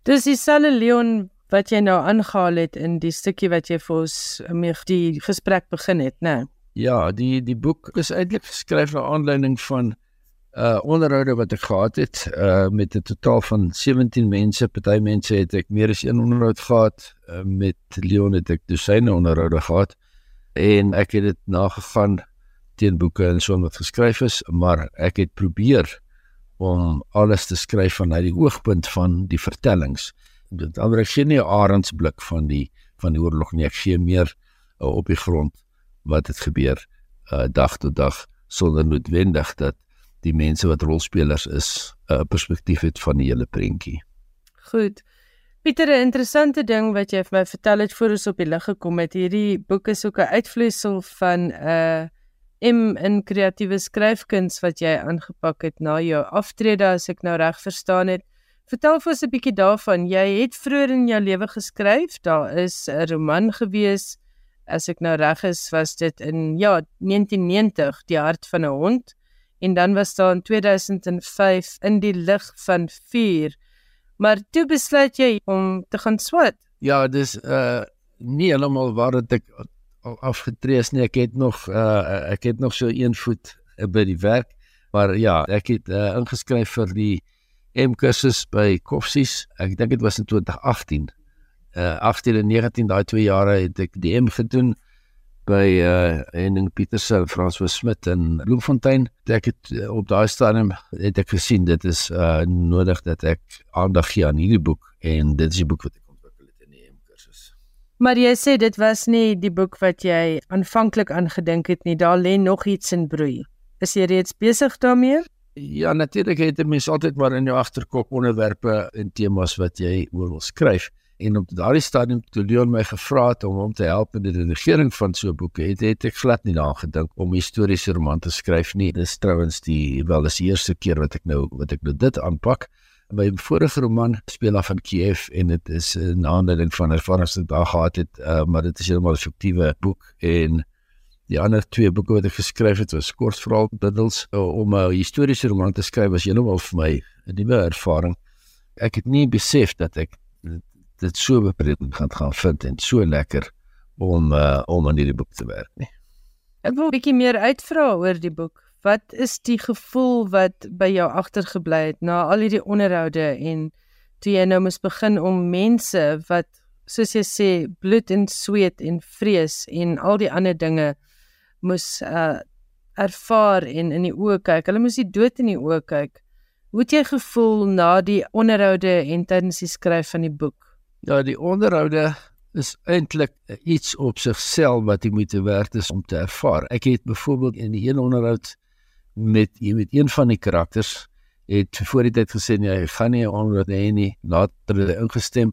Dis dieselfde Leon wat jy nou aangehaal het in die stukkie wat jy vir ons mee die gesprek begin het, né? Nee? Ja, die die boek is eintlik geskryf na aanleiding van uh onderhoude wat ek gehad het uh met 'n totaal van 17 mense. Party mense het ek meer as een onderhoud gehad uh, met Leon het ek dosyne onderhoude gehad en ek het dit nagegaan teen boeke en so wat geskryf is, maar ek het probeer om alles te skryf vanuit die oogpunt van die vertellings dit ander ek gee nie 'n arendsblik van die van die oorlog nie ek gee meer uh, op die grond wat het gebeur uh, dag tot dag sonder noodwendig dat die mense wat rolspelers is 'n uh, perspektief het van die hele prentjie. Goed. Pieter, 'n interessante ding wat jy vir my vertel het voor ons op die lig gekom het. Hierdie boek is ook 'n uitvloeisel van 'n uh, M in kreatiewe skryfkuns wat jy aangepak het na jou aftrede as ek nou reg verstaan het. Vertel vir ons 'n bietjie daarvan. Jy het vroeër in jou lewe geskryf. Daar is 'n roman gewees. As ek nou reg is, was dit in ja, 1990, Die hart van 'n hond. En dan was daar in 2005 in die lig van vuur. Maar toe besluit jy om te gaan swat. Ja, dis uh nie heeltemal waar dat ek al afgetree is nie. Ek het nog uh ek het nog so een voet by die werk. Maar ja, ek het uh, ingeskryf vir die M kursus by Koffsies. Ek dink dit was in 2018. Uh 18 en 19 daai 2 jare het ek die M gedoen by uh Henning Pieterse, François Smit in Bloemfontein. Ek het uh, op daai stadium het ek gesien dit is uh nodig dat ek aandag gee aan hierdie boek en dit is die boek wat ek ontwikkel het in die M kursus. Maar jy sê dit was nie die boek wat jy aanvanklik aangedink het nie. Daar lê nog iets in broei. Is jy reeds besig daarmee? Ja, natuurlik het 'n mens altyd maar in jou agterkop onderwerpe en temas wat jy oor wil skryf en op daardie stadium toe Leon my gevra het om hom te help in die redigering van so 'n boek, het, het ek glad nie daaraan gedink om historiese roman te skryf nie. Dis trouens die wel dis die eerste keer wat ek nou wat ek nou dit aanpak. My vorige roman speel af in Kiev en dit is 'n aanleiding van ervarings wat daar gehad het, uh, maar dit is heeltemal 'n fiktiewe boek en die ander twee boeke wat ek geskryf het was kortverhaal bundels uh, om 'n historiese roman te skryf was heeltemal vir my 'n nuwe ervaring. Ek het nie besef dat ek dit so beprikend gaan gaan vind en so lekker om uh, om aan hierdie boek te werk nie. Ek wil 'n bietjie meer uitvra oor die boek. Wat is die gevoel wat by jou agtergebly het na al hierdie onderhoude en toe jy nou moes begin om mense wat soos jy sê bloed en sweet en vrees en al die ander dinge moes uh, ervaar en in die oë kyk. Hulle moes die dood in die oë kyk. Hoe het jy gevoel na die onderhoude en tydens die skryf van die boek? Ja, die onderhoude is eintlik iets op sigself wat jy moet werd is om te ervaar. Ek het byvoorbeeld in die een onderhoud met met een van die karakters het voor die tyd gesê nee, hy gaan nie onderhoud hê nie, later het hy ingestem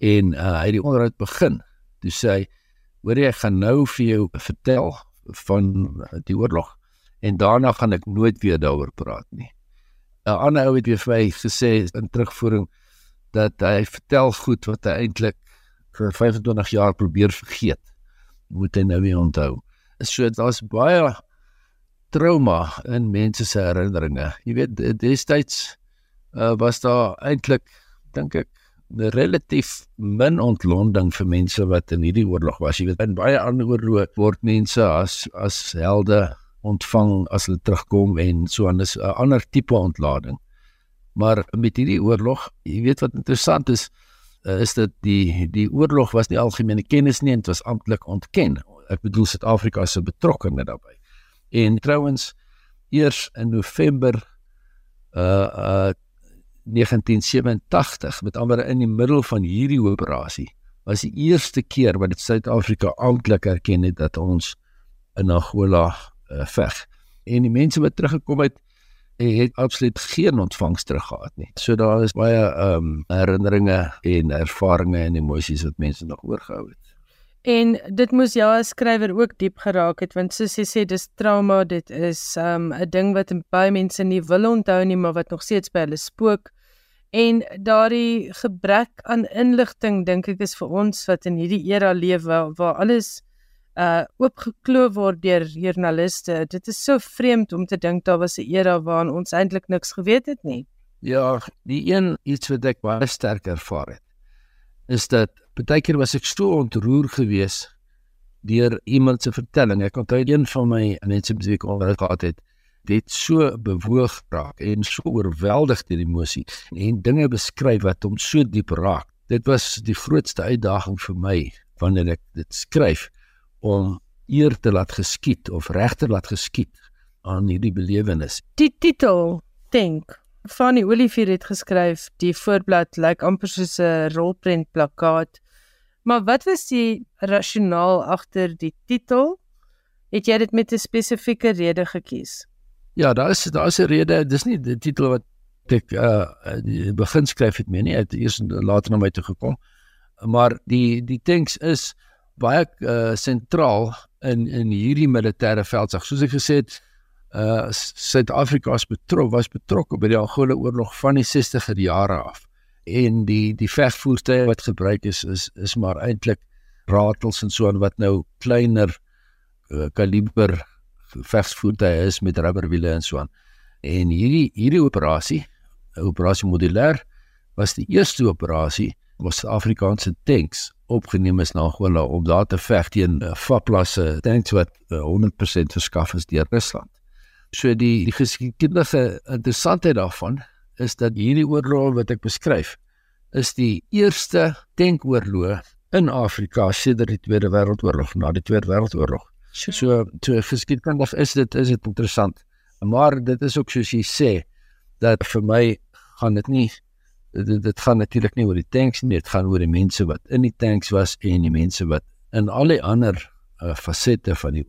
en uh, hy het die onderhoud begin. Toe sê hy, "Hoor jy, ek gaan nou vir jou vertel van die oorlog en daarna gaan ek nooit weer daaroor praat nie." 'n Ander ou het weer vir my gesê in terugvoering dat hy vertel goed wat hy eintlik vir 25 jaar probeer vergeet. Moet hy nou weer onthou. So daar's baie trauma in mense se herinneringe. Jy weet destyds uh, was daar eintlik dink ek relatief min ontlonding vir mense wat in hierdie oorlog was. Jy weet in baie ander oorloë word mense as as helde ontvang as hulle terugkom en so anders 'n ander tipe ontlading. Maar met hierdie oorlog, jy weet wat interessant is, uh, is dat die die oorlog was nie algemene kennis nie, dit was amptelik ontken. Ek bedoel Suid-Afrika se betrokkeheid daarbey. En trouens eers in November uh uh 1987 met ander in die middel van hierdie operasie was die eerste keer wat dit Suid-Afrika amptelik erken het dat ons in Angola uh, veg. En die mense wat teruggekom het het absoluut geen ontvangs terug gehad nie. So daar is baie ehm um, herinneringe en ervarings en emosies wat mense nog oorgehou het. En dit moes jou as skrywer ook diep geraak het want soos jy sê dis trauma, dit is ehm, 'n um, ding wat baie mense nie wil onthou nie, maar wat nog steeds by hulle spook. En daardie gebrek aan inligting dink ek is vir ons wat in hierdie era leef waar, waar alles uh oopgekloof word deur joernaliste. Dit is so vreemd om te dink daar was 'n era waarin ons eintlik niks geweet het nie. Ja, die een iets wat ek baie sterk ervaar het is dat baie keer was ek so ontroer gewees deur iemand se vertelling. Ek onthou een van my mense wat ek al gehad het, dit so bewoog raak en so oorweldig deur emosie en dinge beskryf wat hom so diep raak. Dit was die grootste uitdaging vir my wanneer ek dit skryf om eer te laat geskied of regter laat geskied aan hierdie belewenis. Die titel Think Fanny Olivier het geskryf die voorblad lyk like amper soos 'n rolprent plakkaat. Maar wat was die rasionaal agter die titel? Het jy dit met 'n spesifieke rede gekies? Ja, daar is daar is 'n rede. Dis nie die titel wat ek uh begin skryf het mee nie. Dit eers later na my toe gekom. Maar die die thinks is baie uh, sentraal in in hierdie militêre veldsag. Soos ek gesê het, uh Suid-Afrika was betrokke was betrokke by die Angola oorlog van die 60er jare af. En die die vegvoertuie wat gebruik is is is maar eintlik ratels en so aan wat nou kleiner uh, kaliber vegvoertuie is met rubberwiele en so aan. En hierdie hierdie operasie, operasie modulêr was die eerste operasie was Afrikaanse tanks opgeneem is na Angola om daar te veg teen uh, Faplasse tanks wat uh, 100% verskaf is deur Rusland. So die die geskiedenis interessantheid daarvan is dat hierdie oorlog wat ek beskryf is die eerste tankoorlog in Afrika sedert die Tweede Wêreldoorlog, na die Tweede Wêreldoorlog. So so geskiedenis is dit is dit interessant. Maar dit is ook soos jy sê dat vir my gaan dit nie dit, dit gaan natuurlik nie oor die tanks nie, dit gaan oor die mense wat in die tanks was en die mense wat in al die ander uh, fasette van die.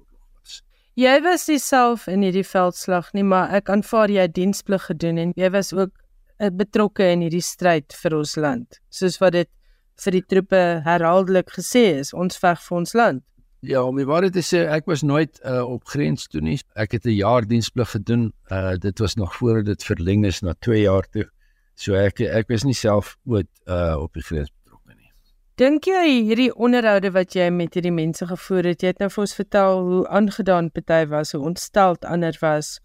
Jy was self in hierdie veldslag nie, maar ek aanvaar jy het diensplig gedoen en jy was ook uh, betrokke in hierdie stryd vir ons land, soos wat dit vir die troepe herhaaldelik gesê is, ons veg vir ons land. Ja, om die waarheid te sê, ek was nooit uh, op grens toe nie. Ek het 'n jaar diensplig gedoen. Uh dit was nog voor dit verleng is na 2 jaar toe. So ek ek was nie self ooit uh op die grens. Dink jy hierdie onderhoude wat jy met hierdie mense gevoer het, jy het nou vir ons vertel hoe aangedaan party was, hoe ontsteld ander was.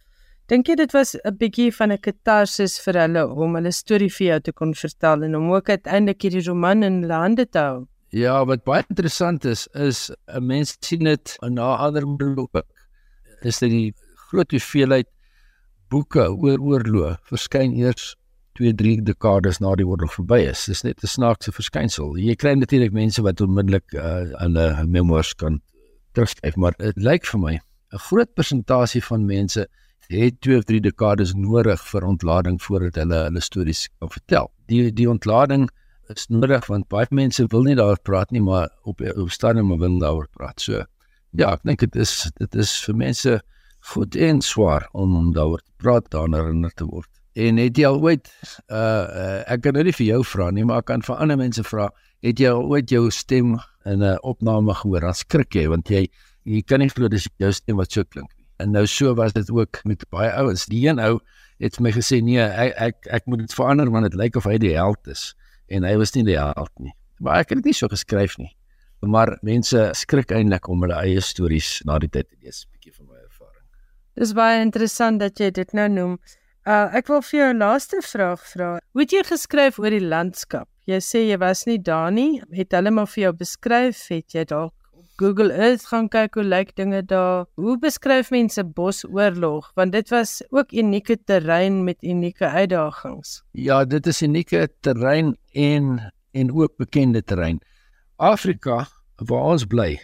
Dink jy dit was 'n bietjie van 'n katarsis vir hulle om hulle storie vir jou te kon vertel en om ook uiteindelik hierdie roman in hulle hande te hou? Ja, wat baie interessant is, is 'n mens sien dit in ander boeke. Is dit die groot hoeveelheid boeke oor oorlog verskyn eers 2, 3 dekades na die oorlog verby is. Dis net 'n snaakse verskynsel. Jy kry natuurlik mense wat onmiddellik uh, aan 'n memoirs kan terugskryf, maar dit lyk vir my 'n groot persentasie van mense het 2 of 3 dekades nodig vir ontlading voordat hulle hulle stories kan vertel. Die die ontlading is nodig want baie mense wil nie daaroor praat nie, maar op op stadium wil daaroor praat. So ja, ek dink dit is dit is vir mense goed en swaar om om daaroor te praat, herinner te word. En het jy al ooit uh, uh ek kan nou nie vir jou vra nie, maar ek kan vir ander mense vra, het jy al ooit jou stem in 'n opname gehoor? Dan skrik jy want jy jy kan nie glo dis jou stem wat so klink nie. En nou so was dit ook met baie ouens. Die een ou het my gesê nee, ek ek, ek moet dit verander want dit lyk of hy die held is en hy was nie die held nie. Maar ek het dit nie so geskryf nie. Maar mense skrik eintlik om hulle eie stories na die tyd te lees, 'n bietjie van my ervaring. Dis baie interessant dat jy dit nou noem. Uh ek wil vir jou 'n laaste vraag vra. Hoe het jy geskryf oor die landskap? Jy sê jy was nie daar nie. Het hulle maar vir jou beskryf? Het jy dalk Google Earth gaan kyk hoe lyk dinge daar. Hoe beskryf mense bosoorlog? Want dit was ook unieke terrein met unieke uitdagings. Ja, dit is unieke terrein en en ook bekende terrein. Afrika waar ons bly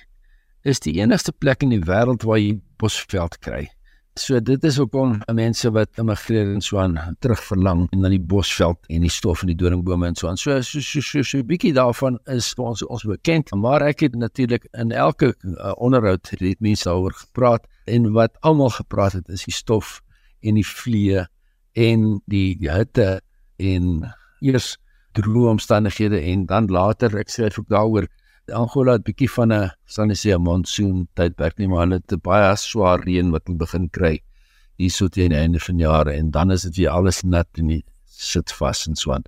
is die enigste plek in die wêreld waar jy bosveld kry. So dit is ook om mense wat immigreer en so aan terug verlang en dan die bosveld en die stof en die doringbome en so aan. So so so so, so bietjie daarvan is ons ons bekend, maar ek het natuurlik in elke uh, onderhoud het mense daaroor gepraat en wat almal gepraat het is die stof en die vliee en die hitte en eers droë omstandighede en dan later ek sê ek daaroor Angola het bietjie van 'n sal net sê 'n monsoon tydperk nie, maar hulle het baie swaar reën wat hulle begin kry hierso teen die einde van jare en dan is dit weer alles nat en sit vas en so aan.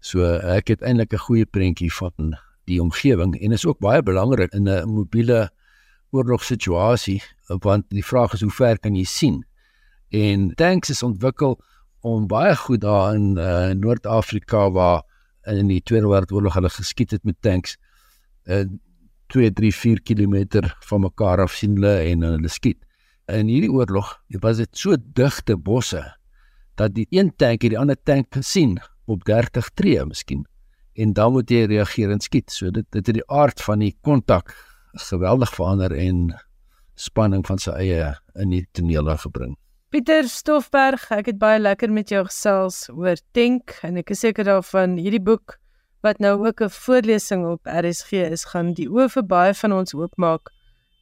So ek het eintlik 'n goeie prentjie van die omgewing en is ook baie belangrik in 'n mobiele oorlogssituasie want die vraag is hoe ver kan jy sien? En tanks is ontwikkel om baie goed daar in uh, Noord-Afrika waar in die Tweede Wêreldoorlog hulle geskiet het met tanks 2 3 4 km van mekaar af sien hulle en hulle skiet. In hierdie oorlog was dit so digte bosse dat die een tank die ander tank gesien op 30 tree miskien en dan moet jy reageer en skiet. So dit dit het die aard van die kontak geweldig verander en spanning van sy eie in die toneel gebring. Pieter Stoffberg, ek het baie lekker met jou gesels oor Tank en ek is seker daarvan hierdie boek wat nou ook 'n voorlesing op RSG is, gaan die oë vir baie van ons oopmaak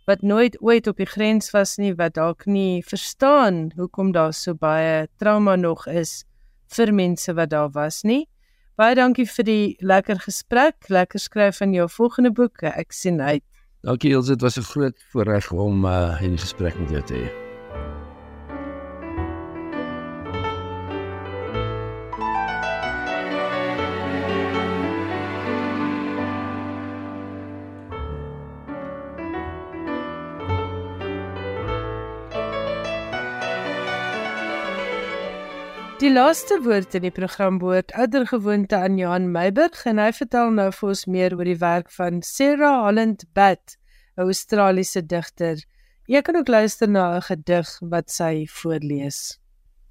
wat nooit ooit op die grens was nie, wat dalk nie verstaan hoekom daar so baie trauma nog is vir mense wat daar was nie. Baie dankie vir die lekker gesprek, lekker skryf van jou volgende boek. Ek sien uit. Dankie Els, dit was 'n groot voorreg om uh, in gesprek met jou te hê. Die laaste woord in die program behoort ouer gewoonte aan Johan Meiburg en hy vertel nou vir ons meer oor die werk van Sarah Holland Bat, 'n Australiese digter. Jy kan ook luister na 'n gedig wat sy voorlees.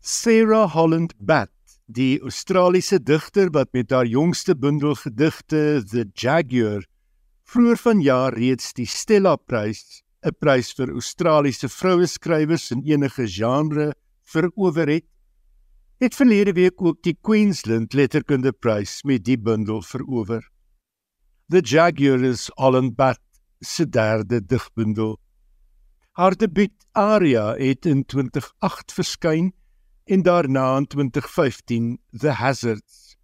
Sarah Holland Bat, die Australiese digter wat met haar jongste bundel gedigte The Jaguar vroeër vanjaar reeds die Stella Prys, 'n prys vir Australiese vroue skrywers in enige genre, verower het het verlede week ook die Queensland Letterkundeprys met die bundel verower. The Jaguar is Alan Bat se derde digbundel. Haar debuut Aria het in 2008 verskyn en daarna in 2015 The Hazards.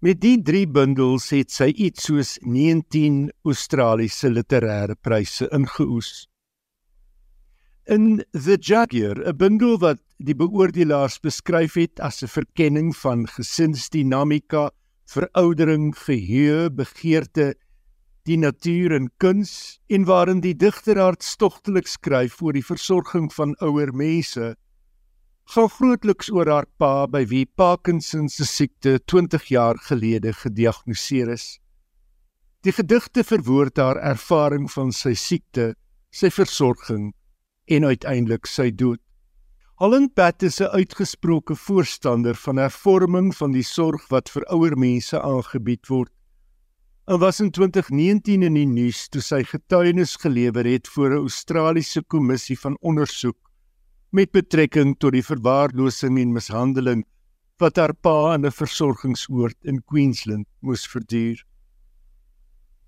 Met die drie bundels het sy iets soos 19 Australiese literêre pryse ingeoes. In The Jaguar, 'n bundel wat die beoordelaars beskryf het as 'n verkenning van gesinsdinamika, veroudering, geheue, begeerte, die natuur en kuns en waarin die digter hartstogtelik skryf oor die versorging van ouer mense, gaan grootliks oor haar pa by wie Parkinson se siekte 20 jaar gelede gediagnoseer is. Die gedigte verwoord haar ervaring van sy siekte, sy versorging en uiteindelik sy dood. Holland Pat is 'n uitgesproke voorstander van hervorming van die sorg wat vir ouer mense aangebied word. En was in 2019 in die nuus toe sy getuienis gelewer het voor 'n Australiese kommissie van ondersoek met betrekking tot die verwaarlosing en mishandeling wat haar pa in 'n versorgingsoord in Queensland moes verduur.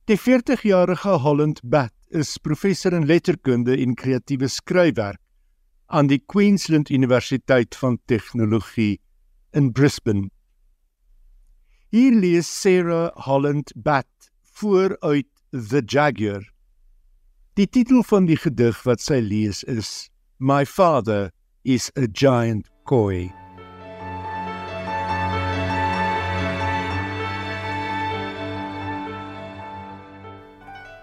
Die 40-jarige Holland Bat is professor in letterkunde en kreatiewe skryfwerk aan die Queensland Universiteit van Tegnologie in Brisbane. Hier lees Sarah Holland Bat vooruit The Jaguar. Die titel van die gedig wat sy lees is My father is a giant koi.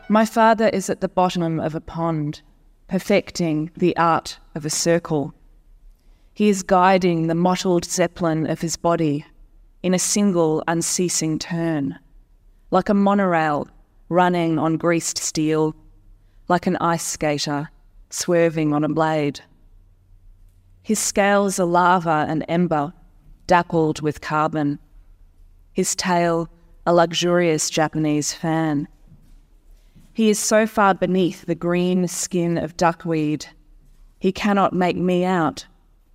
My father is at the bottom of a pond, perfecting the art of a circle. He is guiding the mottled zeppelin of his body in a single unceasing turn, like a monorail running on greased steel, like an ice skater swerving on a blade. His scales are lava and ember, dappled with carbon. His tail, a luxurious Japanese fan. He is so far beneath the green skin of duckweed, he cannot make me out,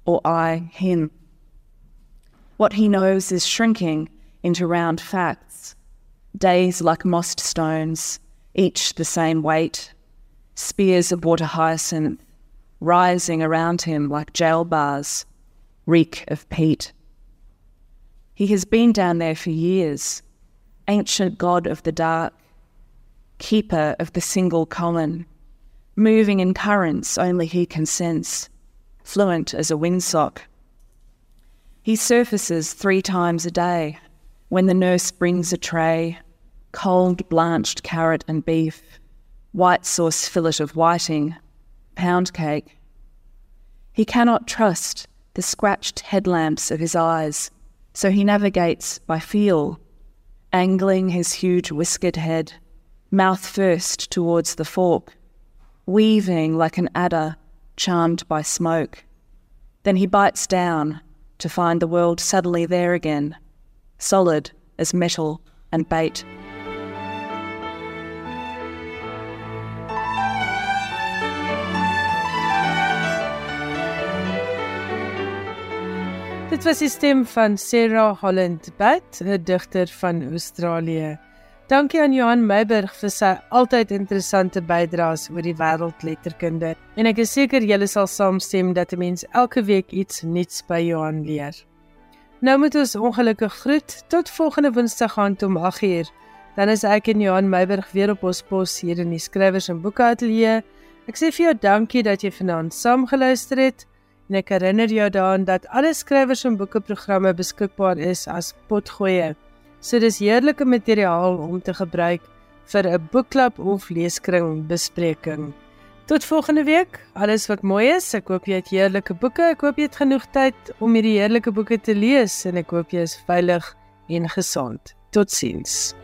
or I him. What he knows is shrinking into round facts, days like mossed stones, each the same weight, spears of water hyacinth rising around him like jail bars, reek of peat. He has been down there for years, ancient god of the dark, keeper of the single common, moving in currents only he can sense, fluent as a windsock. He surfaces three times a day when the nurse brings a tray, cold blanched carrot and beef, white sauce fillet of whiting, pound cake. He cannot trust the scratched headlamps of his eyes, so he navigates by feel, angling his huge whiskered head mouth first towards the fork, weaving like an adder charmed by smoke. Then he bites down to find the world suddenly there again, solid as metal and bait. Dit was die stem van Sarah Holland Bat, 'n digter van Australië. Dankie aan Johan Meiberg vir sy altyd interessante bydraes oor die wêreldletterkunde. En ek is seker julle sal saamstem dat 'n mens elke week iets nuuts by Johan leer. Nou moet ons ongelukkig groet tot volgende Woensdag aand om 8uur. Dan is ek en Johan Meiberg weer op ons pos hier in die skrywers en boeke ateljee. Ek sê vir jou dankie dat jy vanaand saamgeluister het. En ek herinner jou daaraan dat alle skrywers en boeke programme beskikbaar is as potgoeie. So dis heerlike materiaal om te gebruik vir 'n boekklub of leeskring bespreking. Tot volgende week. Alles wat mooi is. Ek hoop jy het heerlike boeke. Ek hoop jy het genoeg tyd om hierdie heerlike boeke te lees en ek hoop jy is veilig en gesond. Totsiens.